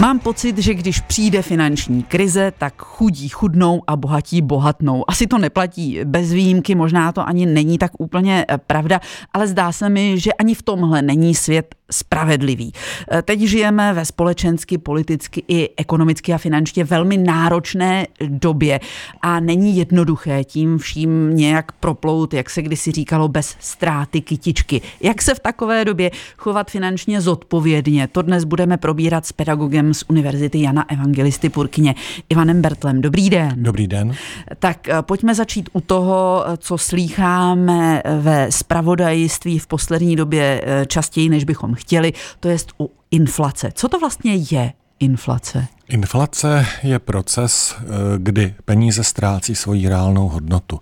Mám pocit, že když přijde finanční krize, tak chudí chudnou a bohatí bohatnou. Asi to neplatí bez výjimky, možná to ani není tak úplně eh, pravda, ale zdá se mi, že ani v tomhle není svět spravedlivý. Eh, teď žijeme ve společensky, politicky i ekonomicky a finančně velmi náročné době a není jednoduché tím vším nějak proplout, jak se kdysi říkalo, bez ztráty kytičky. Jak se v takové době chovat finančně zodpovědně, to dnes budeme probírat s pedagogem z Univerzity Jana Evangelisty Purkyně, Ivanem Bertlem. Dobrý den. Dobrý den. Tak eh, pojďme začít u toho, co slýcháme ve spravodajství v poslední době eh, častěji, než bychom chtěli, to je u inflace. Co to vlastně je inflace? Inflace je proces, eh, kdy peníze ztrácí svoji reálnou hodnotu.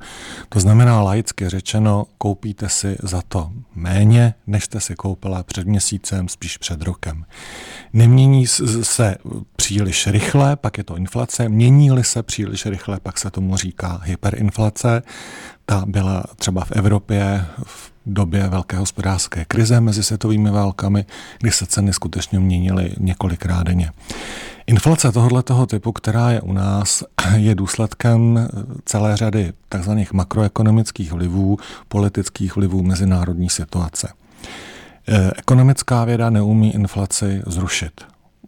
To znamená laicky řečeno, koupíte si za to méně, než jste si koupila před měsícem, spíš před rokem. Nemění se příliš rychle, pak je to inflace. Mění-li se příliš rychle, pak se tomu říká hyperinflace. Ta byla třeba v Evropě v době velké hospodářské krize mezi světovými válkami, kdy se ceny skutečně měnily několikrát denně. Inflace tohoto typu, která je u nás, je důsledkem celé řady tzv. makroekonomických vlivů, politických vlivů mezinárodní situace. E, ekonomická věda neumí inflaci zrušit.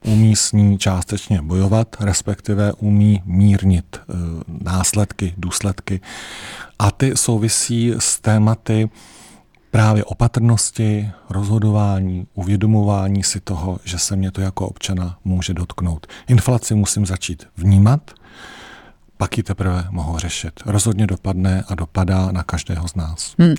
Umí s ní částečně bojovat, respektive umí mírnit e, následky, důsledky. A ty souvisí s tématy, právě opatrnosti, rozhodování, uvědomování si toho, že se mě to jako občana může dotknout. Inflaci musím začít vnímat, pak ji teprve mohou řešit. Rozhodně dopadne a dopadá na každého z nás. Hmm. Uh,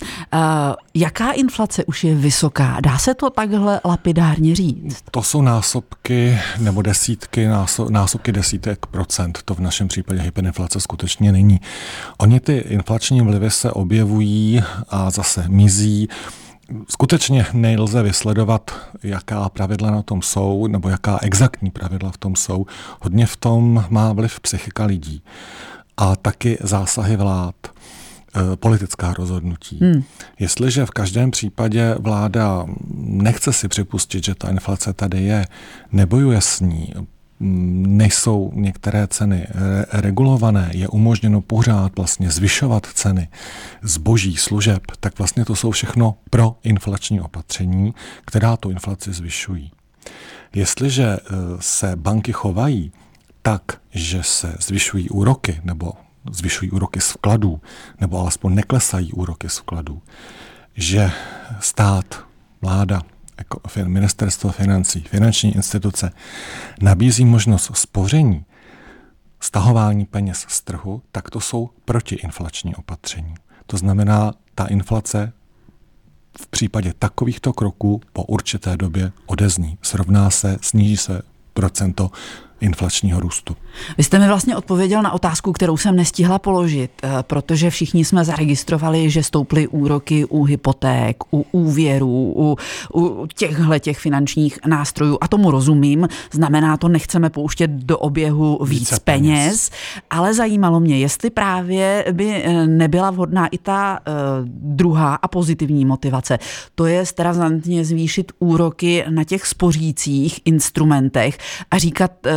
jaká inflace už je vysoká? Dá se to takhle lapidárně říct? To jsou násobky nebo desítky, násob, násobky desítek procent. To v našem případě hyperinflace skutečně není. Oni ty inflační vlivy se objevují a zase mizí skutečně nelze vysledovat, jaká pravidla na tom jsou, nebo jaká exaktní pravidla v tom jsou. Hodně v tom má vliv psychika lidí a taky zásahy vlád eh, politická rozhodnutí. Hmm. Jestliže v každém případě vláda nechce si připustit, že ta inflace tady je, nebojuje s ní, nejsou některé ceny regulované, je umožněno pořád vlastně zvyšovat ceny zboží, služeb, tak vlastně to jsou všechno pro inflační opatření, která tu inflaci zvyšují. Jestliže e, se banky chovají tak, že se zvyšují úroky nebo zvyšují úroky z vkladů, nebo alespoň neklesají úroky z vkladů, že stát, vláda jako ministerstvo financí, finanční instituce nabízí možnost spoření, stahování peněz z trhu, tak to jsou protiinflační opatření. To znamená, ta inflace v případě takovýchto kroků po určité době odezní. Srovná se, sníží se procento inflačního růstu. Vy jste mi vlastně odpověděl na otázku, kterou jsem nestihla položit, eh, protože všichni jsme zaregistrovali, že stouply úroky u hypoték, u úvěrů, u, u těchhle těch finančních nástrojů. A tomu rozumím, znamená to, nechceme pouštět do oběhu víc, víc peněz, peněz, ale zajímalo mě, jestli právě by eh, nebyla vhodná i ta uh, druhá a pozitivní motivace. To je razantně zvýšit úroky na těch spořících instrumentech a říkat uh,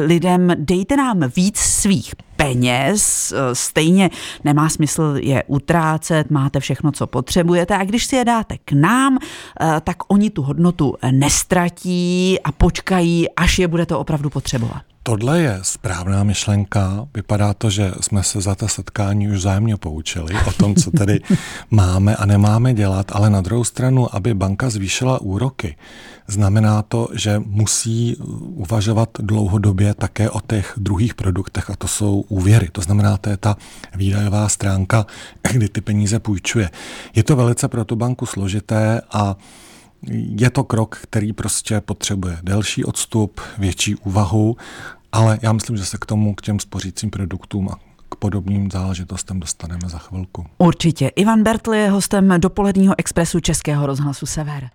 lidem, dejte nám víc svých peněz, eh, stejně nemá smysl je utrácet, máte všechno, co potřebujete a když si je dáte k nám, eh, tak oni tu hodnotu nestratí a počkají, až je budete opravdu potřebovat. Tohle je správná myšlenka. Vypadá to, že jsme se za to setkání už zájemně poučili o tom, co tady máme a nemáme dělat, ale na druhou stranu, aby banka zvýšila úroky, znamená to, že musí uvažovat dlouhodobě také o těch druhých produktech a to jsou úvěry. To znamená, to je ta výdajová stránka, kdy ty peníze půjčuje. Je to velice pro tu banku složité a je to krok, který prostě potřebuje delší odstup, větší úvahu, ale já myslím, že se k tomu, k těm spořícím produktům a k podobným záležitostem dostaneme za chvilku. Určitě. Ivan Bertl je hostem dopoledního expresu Českého rozhlasu Sever.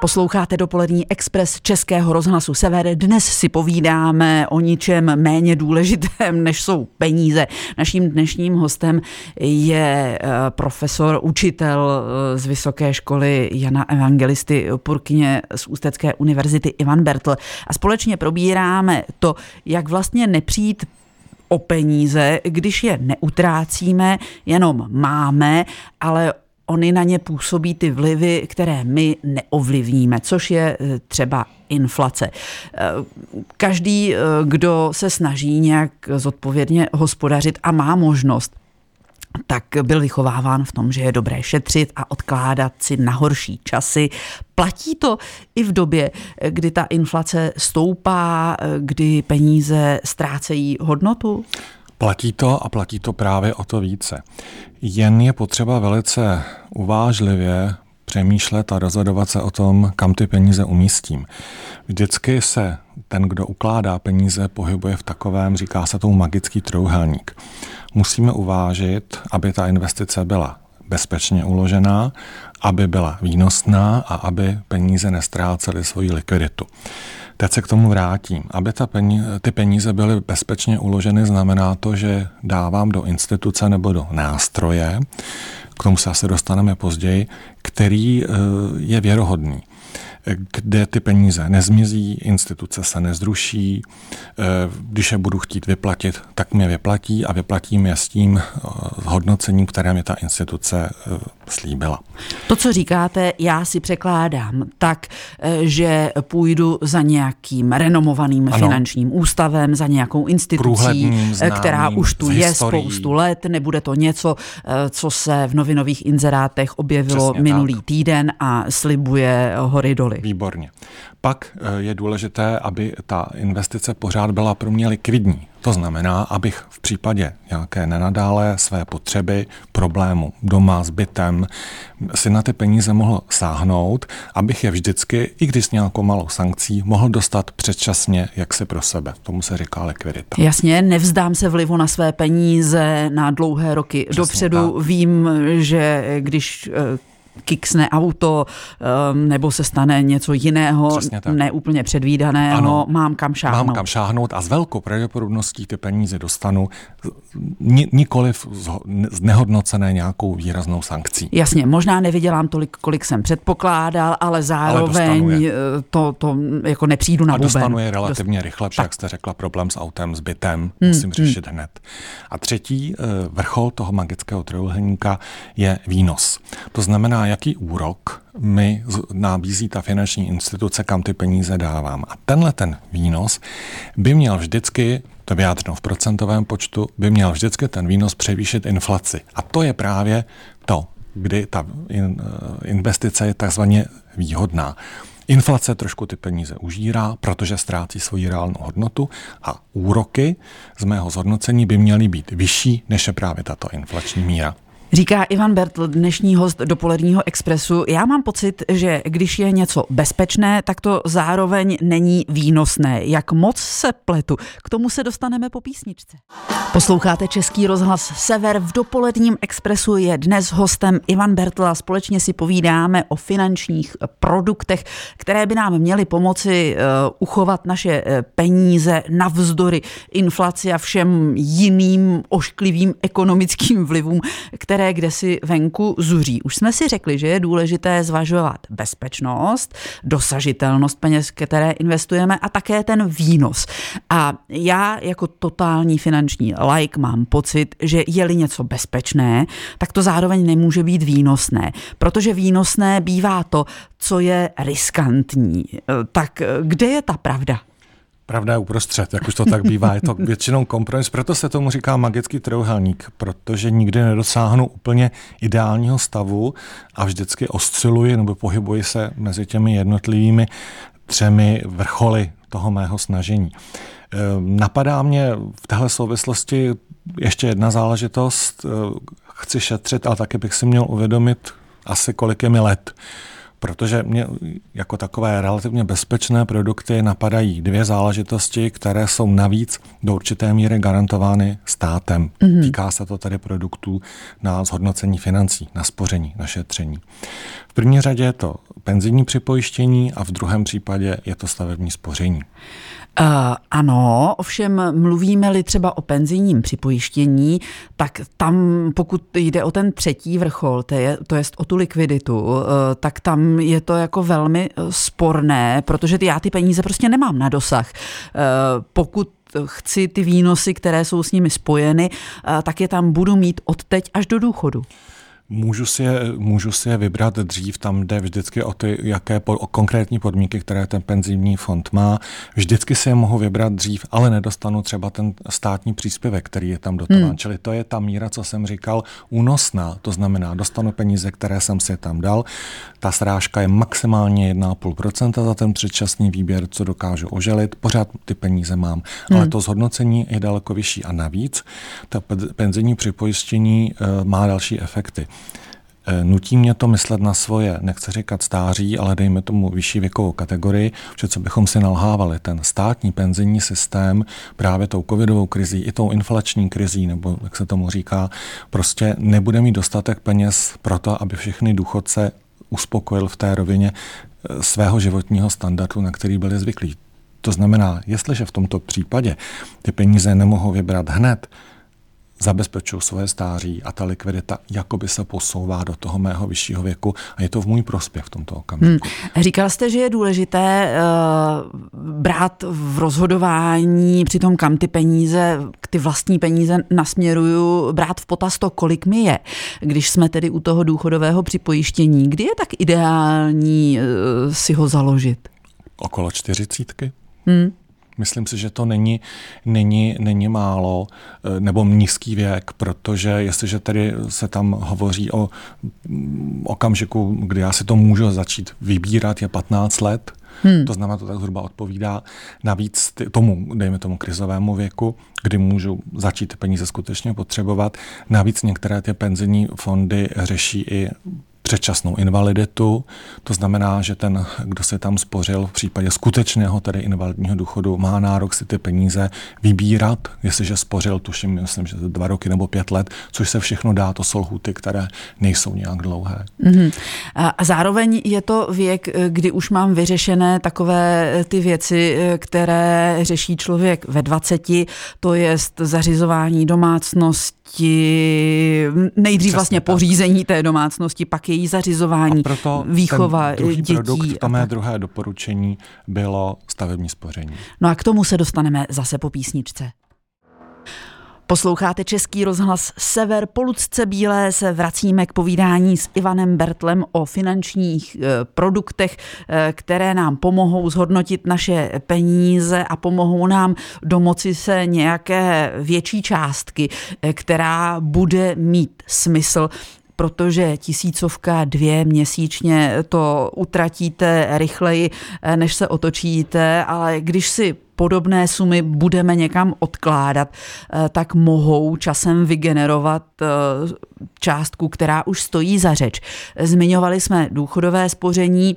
Posloucháte dopolední Express Českého rozhlasu Sever. Dnes si povídáme o ničem méně důležitém, než jsou peníze. Naším dnešním hostem je eh, profesor, učitel eh, z Vysoké školy Jana Evangelisty Purkyně z Ústecké univerzity Ivan Bertl. A společně probíráme to, jak vlastně nepřijít o peníze, když je neutrácíme, jenom máme, ale oni na ně působí ty vlivy, které my neovlivníme, což je eh, třeba inflace. Eh, každý, eh, kdo se snaží nějak zodpovědně hospodařit a má možnost, tak byl vychováván v tom, že je dobré šetřit a odkládat si na horší časy. Platí to i v době, kdy ta inflace stoupá, kdy peníze ztrácejí hodnotu? Platí to a platí to právě o to více. Jen je potřeba velice uvážlivě přemýšlet a rozhodovat se o tom, kam ty peníze umístím. Vždycky se ten, kdo ukládá peníze, pohybuje v takovém, říká se tomu magický trouhelník. Musíme uvážit, aby ta investice byla bezpečně uložená, aby byla výnosná a aby peníze nestrácely svoji likviditu. Teď se k tomu vrátím. Aby ta peníze, ty peníze byly bezpečně uloženy, znamená to, že dávám do instituce nebo do nástroje, k tomu se asi dostaneme později, který eh, je věrohodný kde ty peníze nezmizí, instituce se nezruší, eh, když je budu chtít vyplatit, tak mě vyplatí a vyplatím je s tím eh, hodnocením, které mi ta instituce slíbila. To, co říkáte, já si překládám tak, že půjdu za nějakým renomovaným ano. finančním ústavem, za nějakou institucí, známým, která už tu je historií. spoustu let, nebude to něco, co se v novinových inzerátech objevilo Přesně minulý tak. týden a slibuje hory doly. Výborně. Pak eh, je důležité, aby ta investice pořád byla pro mě likvidní. To znamená, abych v případě nějaké nenadále své potřeby, problému doma s bytem, si na ty peníze mohl sáhnout, abych je vždycky, i když s nějakou malou sankcí, mohl dostat předčasně jaksi pro sebe. Tomu se říká likvidita. Jasně, nevzdám se vlivu na své peníze na dlouhé roky. Přesně Dopředu tak. vím, že když eh, kiksne auto um, nebo se stane něco jiného, neúplně předvídaného, ano, mám kam šáhnout. Mám kam šáhnout a s velkou pravděpodobností ty peníze dostanu ni, nikoliv nehodnocené nějakou výraznou sankcí. Jasně, možná nevydělám tolik, kolik jsem předpokládal, ale zároveň ale to, to jako nepřijdu na a buben. dostanu je relativně Dost... rychle, protože jak jste řekla, problém s autem, s bytem, hmm, musím hmm. řešit hmm. hned. A třetí eh, vrchol toho magického trojuhelníka je výnos. To znamená, jaký úrok mi nabízí ta finanční instituce, kam ty peníze dávám. A tenhle ten výnos by měl vždycky, to vyjádřeno v procentovém počtu, by měl vždycky ten výnos převýšit inflaci. A to je právě to, kdy ta investice je takzvaně výhodná. Inflace trošku ty peníze užírá, protože ztrácí svoji reálnou hodnotu a úroky z mého zhodnocení by měly být vyšší, než je právě tato inflační míra. Říká Ivan Bertl, dnešní host dopoledního expresu. Já mám pocit, že když je něco bezpečné, tak to zároveň není výnosné. Jak moc se pletu, k tomu se dostaneme po písničce. Posloucháte Český rozhlas Sever. V dopoledním expresu je dnes hostem Ivan Bertl a společně si povídáme o finančních produktech, které by nám měly pomoci uh, uchovat naše uh, peníze navzdory inflaci a všem jiným ošklivým ekonomickým vlivům, které které kde si venku zuří. Už jsme si řekli, že je důležité zvažovat bezpečnost, dosažitelnost peněz, které investujeme a také ten výnos. A já jako totální finanční like mám pocit, že je-li něco bezpečné, tak to zároveň nemůže být výnosné, protože výnosné bývá to, co je riskantní. Tak kde je ta pravda? Pravda je uprostřed, jak už to tak bývá, je to většinou kompromis, proto se tomu říká magický trojuhelník, protože nikdy nedosáhnu úplně ideálního stavu a vždycky osciluji nebo pohybuji se mezi těmi jednotlivými třemi vrcholy toho mého snažení. Ehm, napadá mě v téhle souvislosti ještě jedna záležitost. Ehm, chci šetřit, ale taky bych si měl uvědomit asi kolik je mi let protože mě jako takové relativně bezpečné produkty napadají dvě záležitosti, které jsou navíc do určité míry garantovány státem. Mm-hmm. Týká se to tedy produktů na zhodnocení financí, na spoření, na šetření. V první řadě je to penzijní připojištění a v druhém případě je to stavební spoření. Uh, ano, ovšem mluvíme-li třeba o penzijním připojištění, tak tam, pokud jde o ten třetí vrchol, to je, to je o tu likviditu, uh, tak tam je to jako velmi eh, sporné, protože já ty peníze prostě nemám na dosah. Pokud chci ty výnosy, které jsou s nimi spojeny, tak je tam budu mít od teď až do důchodu. Můžu si, je, můžu si je vybrat dřív, tam jde vždycky o ty, jaké po, o konkrétní podmínky, které ten penzijní fond má. Vždycky si je mohu vybrat dřív, ale nedostanu třeba ten státní příspěvek, který je tam dotován. Hmm. Čili to je ta míra, co jsem říkal, únosná. To znamená, dostanu peníze, které jsem si tam dal. Ta srážka je maximálně 1,5% za ten předčasný výběr, co dokážu oželit. Pořád ty peníze mám, hmm. ale to zhodnocení je daleko vyšší. A navíc, ta penzijní připojištění uh, má další efekty. Eh, nutí mě to myslet na svoje, nechci říkat stáří, ale dejme tomu vyšší věkovou kategorii, že co bychom si nalhávali, ten státní penzijní systém právě tou covidovou krizí i tou inflační krizí, nebo jak se tomu říká, prostě nebude mít dostatek peněz pro to, aby všechny důchodce uspokojil v té rovině eh, svého životního standardu, na který byli zvyklí. To znamená, jestliže v tomto případě ty peníze nemohou vybrat hned, zabezpečuju svoje stáří a ta likvidita jakoby se posouvá do toho mého vyššího věku a je to v můj prospěch v tomto okamžiku. Hmm. Říkal jste, že je důležité uh, brát v rozhodování při tom, kam ty peníze, ty vlastní peníze nasměruju, brát v potaz to, kolik mi je. Když jsme tedy u toho důchodového připojištění, kdy je tak ideální uh, si ho založit? Okolo čtyřicítky. Hmm. Myslím si, že to není, není, není málo eh, nebo nízký věk, protože jestliže tedy se tam hovoří o mm, okamžiku, kdy já si to můžu začít vybírat, je 15 let, Hmm. To znamená, to tak zhruba odpovídá navíc tomu, dejme tomu krizovému věku, kdy můžu začít peníze skutečně potřebovat. Navíc některé ty penzijní fondy řeší i předčasnou invaliditu. To znamená, že ten, kdo se tam spořil v případě skutečného tedy invalidního důchodu, má nárok si ty peníze vybírat, jestliže spořil, tuším, myslím, že dva roky nebo pět let, což se všechno dá, to jsou lhuty, které nejsou nějak dlouhé. Mm-hmm. A zároveň je to věk, kdy už mám vyřešené takové ty věci, které řeší člověk ve 20, to je zařizování domácnosti, nejdřív Přesně vlastně tak. pořízení té domácnosti, pak její zařizování, a proto výchova ten druhý dětí. Produkt, to mé druhé doporučení bylo stavební spoření. No a k tomu se dostaneme zase po písničce. Posloucháte Český rozhlas Sever. Po Lucce Bílé se vracíme k povídání s Ivanem Bertlem o finančních eh, produktech, eh, které nám pomohou zhodnotit naše peníze a pomohou nám domoci se nějaké větší částky, eh, která bude mít smysl protože tisícovka, dvě měsíčně to utratíte rychleji, než se otočíte, ale když si podobné sumy budeme někam odkládat, eh, tak mohou časem vygenerovat eh, částku, která už stojí za řeč. Zmiňovali jsme důchodové spoření,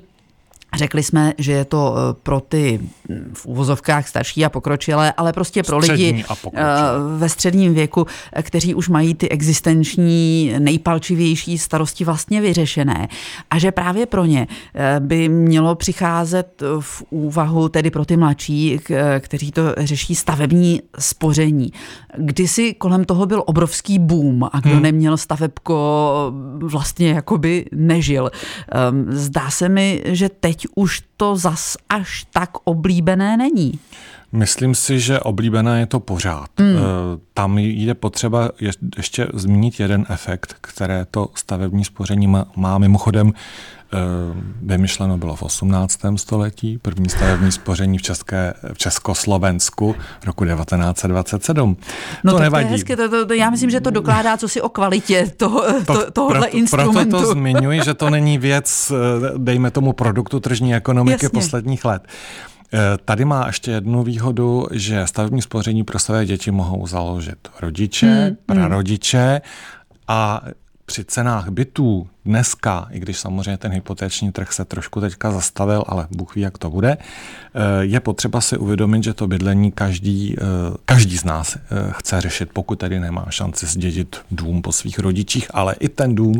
Řekli jsme, že je to eh, pro ty hm, v úvozovkách starší a pokročilé, ale prostě pro lidi eh, ve středním věku, eh, kteří už mají ty existenční nejpalčivější starosti vlastně vyřešené. A že právě pro ně by mělo přicházet v úvahu, tedy pro ty mladší, kteří to řeší stavební spoření. Kdysi kolem toho byl obrovský boom a kdo hmm. neměl stavebko, vlastně jakoby nežil. Ehm, zdá se mi, že teď teď už to zas až tak oblíbené není. Myslím si, že oblíbené je to pořád. Eh, tam je potřeba ještě zmínit jeden efekt, které to stavební spoření má. Mimochodem, vymyšleno bylo v 18. století, první stavební spoření v, České, v Československu v roku 1927. No to nevadí. To je hezky, to, to, to, já myslím, že to dokládá co si o kvalitě toho, to, tohohle proto, instrumentu. Proto to zmiňuji, že to není věc, eh, dejme tomu, produktu tržní ekonomiky Jasně. posledních let. Eh, tady má ještě jednu výhodu, že stavební spoření pro své děti mohou založit rodiče, hmm, hmm. prarodiče a při cenách bytů dneska, i když samozřejmě ten hypotéční trh se trošku teďka zastavil, ale Bůh ví, jak to bude, eh, je potřeba si uvědomit, že to bydlení každý, eh, každý z nás eh, chce řešit, pokud tady nemá šanci zdědit dům po svých rodičích, ale i ten dům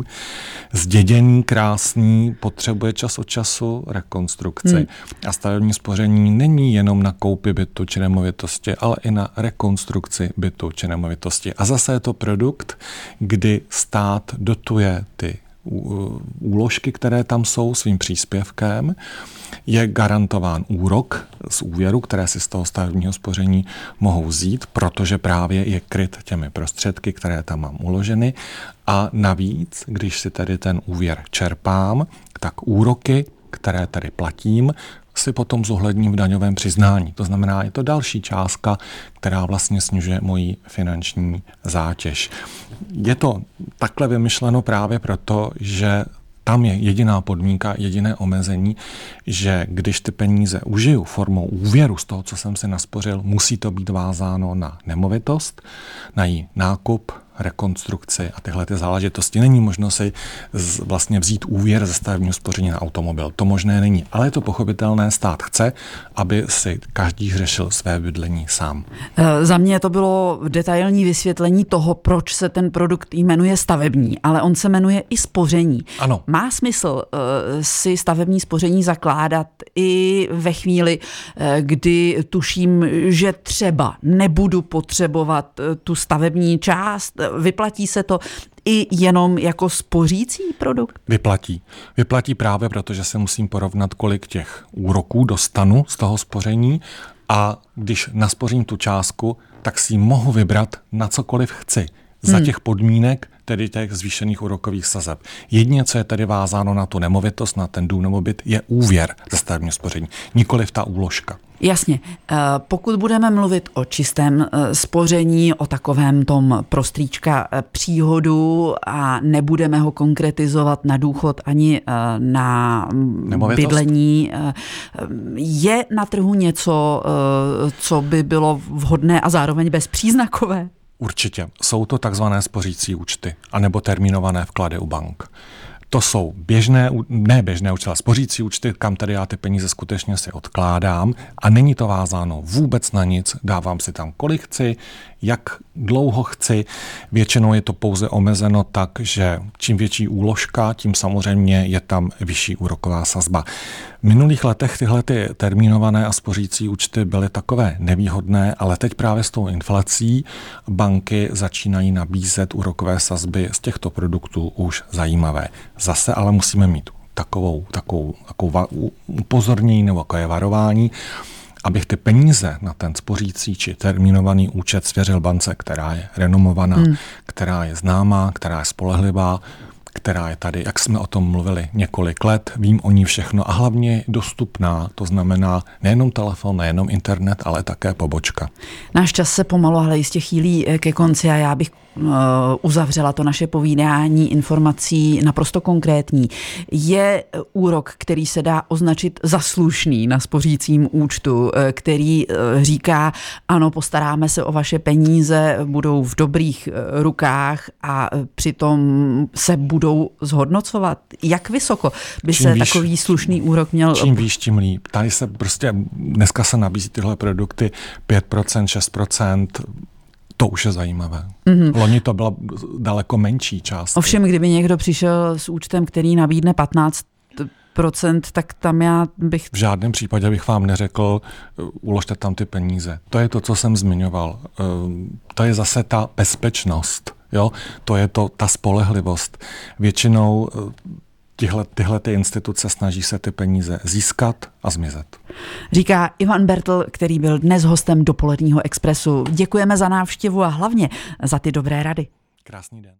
zděděný, krásný, potřebuje čas od času rekonstrukci. Hmm. A stavební spoření není jenom na koupi bytu či nemovitosti, ale i na rekonstrukci bytu či nemovitosti. A zase je to produkt, kdy stát dotuje ty úložky, které tam jsou svým příspěvkem, je garantován úrok z úvěru, které si z toho stavebního spoření mohou vzít, protože právě je kryt těmi prostředky, které tam mám uloženy. A navíc, když si tedy ten úvěr čerpám, tak úroky, které tady platím, si potom zohledním v daňovém přiznání. To znamená, je to další částka, která vlastně snižuje moji finanční zátěž. Je to takhle vymyšleno právě proto, že tam je jediná podmínka, jediné omezení, že když ty peníze užiju formou úvěru z toho, co jsem si naspořil, musí to být vázáno na nemovitost, na její nákup, rekonstrukci a tyhle ty záležitosti. Není možno si z, vlastně vzít úvěr ze stavebního spoření na automobil. To možné není. Ale je to pochopitelné, stát chce, aby si každý řešil své bydlení sám. E, za mě to bylo detailní vysvětlení toho, proč se ten produkt jmenuje stavební, ale on se jmenuje i spoření. Ano. Má smysl e, si stavební spoření zakládat i ve chvíli, e, kdy tuším, že třeba nebudu potřebovat tu stavební část, vyplatí se to i jenom jako spořící produkt? Vyplatí. Vyplatí právě proto, že se musím porovnat, kolik těch úroků dostanu z toho spoření a když naspořím tu částku, tak si mohu vybrat na cokoliv chci za hmm. těch podmínek, tedy těch zvýšených úrokových sazeb. Jedině, co je tedy vázáno na tu nemovitost, na ten dům nebo byt, je úvěr ze stavebního spoření, nikoliv ta úložka. Jasně. Eh, pokud budeme mluvit o čistém eh, spoření, o takovém tom prostříčka eh, příhodu a nebudeme ho konkretizovat na důchod ani na Nemovitost? bydlení, je na trhu něco, co by bylo vhodné a zároveň bezpříznakové? Určitě. Jsou to takzvané spořící účty anebo termínované vklady u bank. To jsou běžné, ne běžné účty, ale spořící účty, kam tady já ty peníze skutečně si odkládám. A není to vázáno vůbec na nic, dávám si tam kolik chci, jak dlouho chci. Většinou je to pouze omezeno tak, že čím větší úložka, tím samozřejmě je tam vyšší úroková sazba. V minulých letech tyhle ty termínované a spořící účty byly takové nevýhodné, ale teď právě s tou inflací banky začínají nabízet úrokové sazby z těchto produktů už zajímavé. Zase ale musíme mít takovou, takovou, takovou upozornění nebo takové varování, abych ty peníze na ten spořící či termínovaný účet svěřil bance, která je renomovaná, hmm. která je známá, která je spolehlivá, která je tady, jak jsme o tom mluvili několik let, vím o ní všechno a hlavně dostupná, to znamená nejenom telefon, nejenom internet, ale také pobočka. Náš čas se pomalu, ale jistě chýlí eh, ke konci a já bych uzavřela to naše povídání informací naprosto konkrétní. Je úrok, který se dá označit za slušný na spořícím účtu, eh, který říká, ano, postaráme se o vaše peníze, budou v dobrých rukách a přitom se budou budou zhodnocovat? Jak vysoko by čím se výš, takový slušný úrok měl... Čím výš, tím líp. Tady se prostě, dneska se nabízí tyhle produkty 5%, 6%, to už je zajímavé. Mm-hmm. Loni to byla daleko menší část. Ovšem, kdyby někdo přišel s účtem, který nabídne 15 procent, tak tam já bych... V žádném případě bych vám neřekl, uložte tam ty peníze. To je to, co jsem zmiňoval. Ehm, to je zase ta bezpečnost. Jo? To je to, ta spolehlivost. Většinou tyhle, tyhle ty instituce snaží se ty peníze získat a zmizet. Říká Ivan Bertl, který byl dnes hostem dopoledního expresu. Děkujeme za návštěvu a hlavně za ty dobré rady. Krásný den.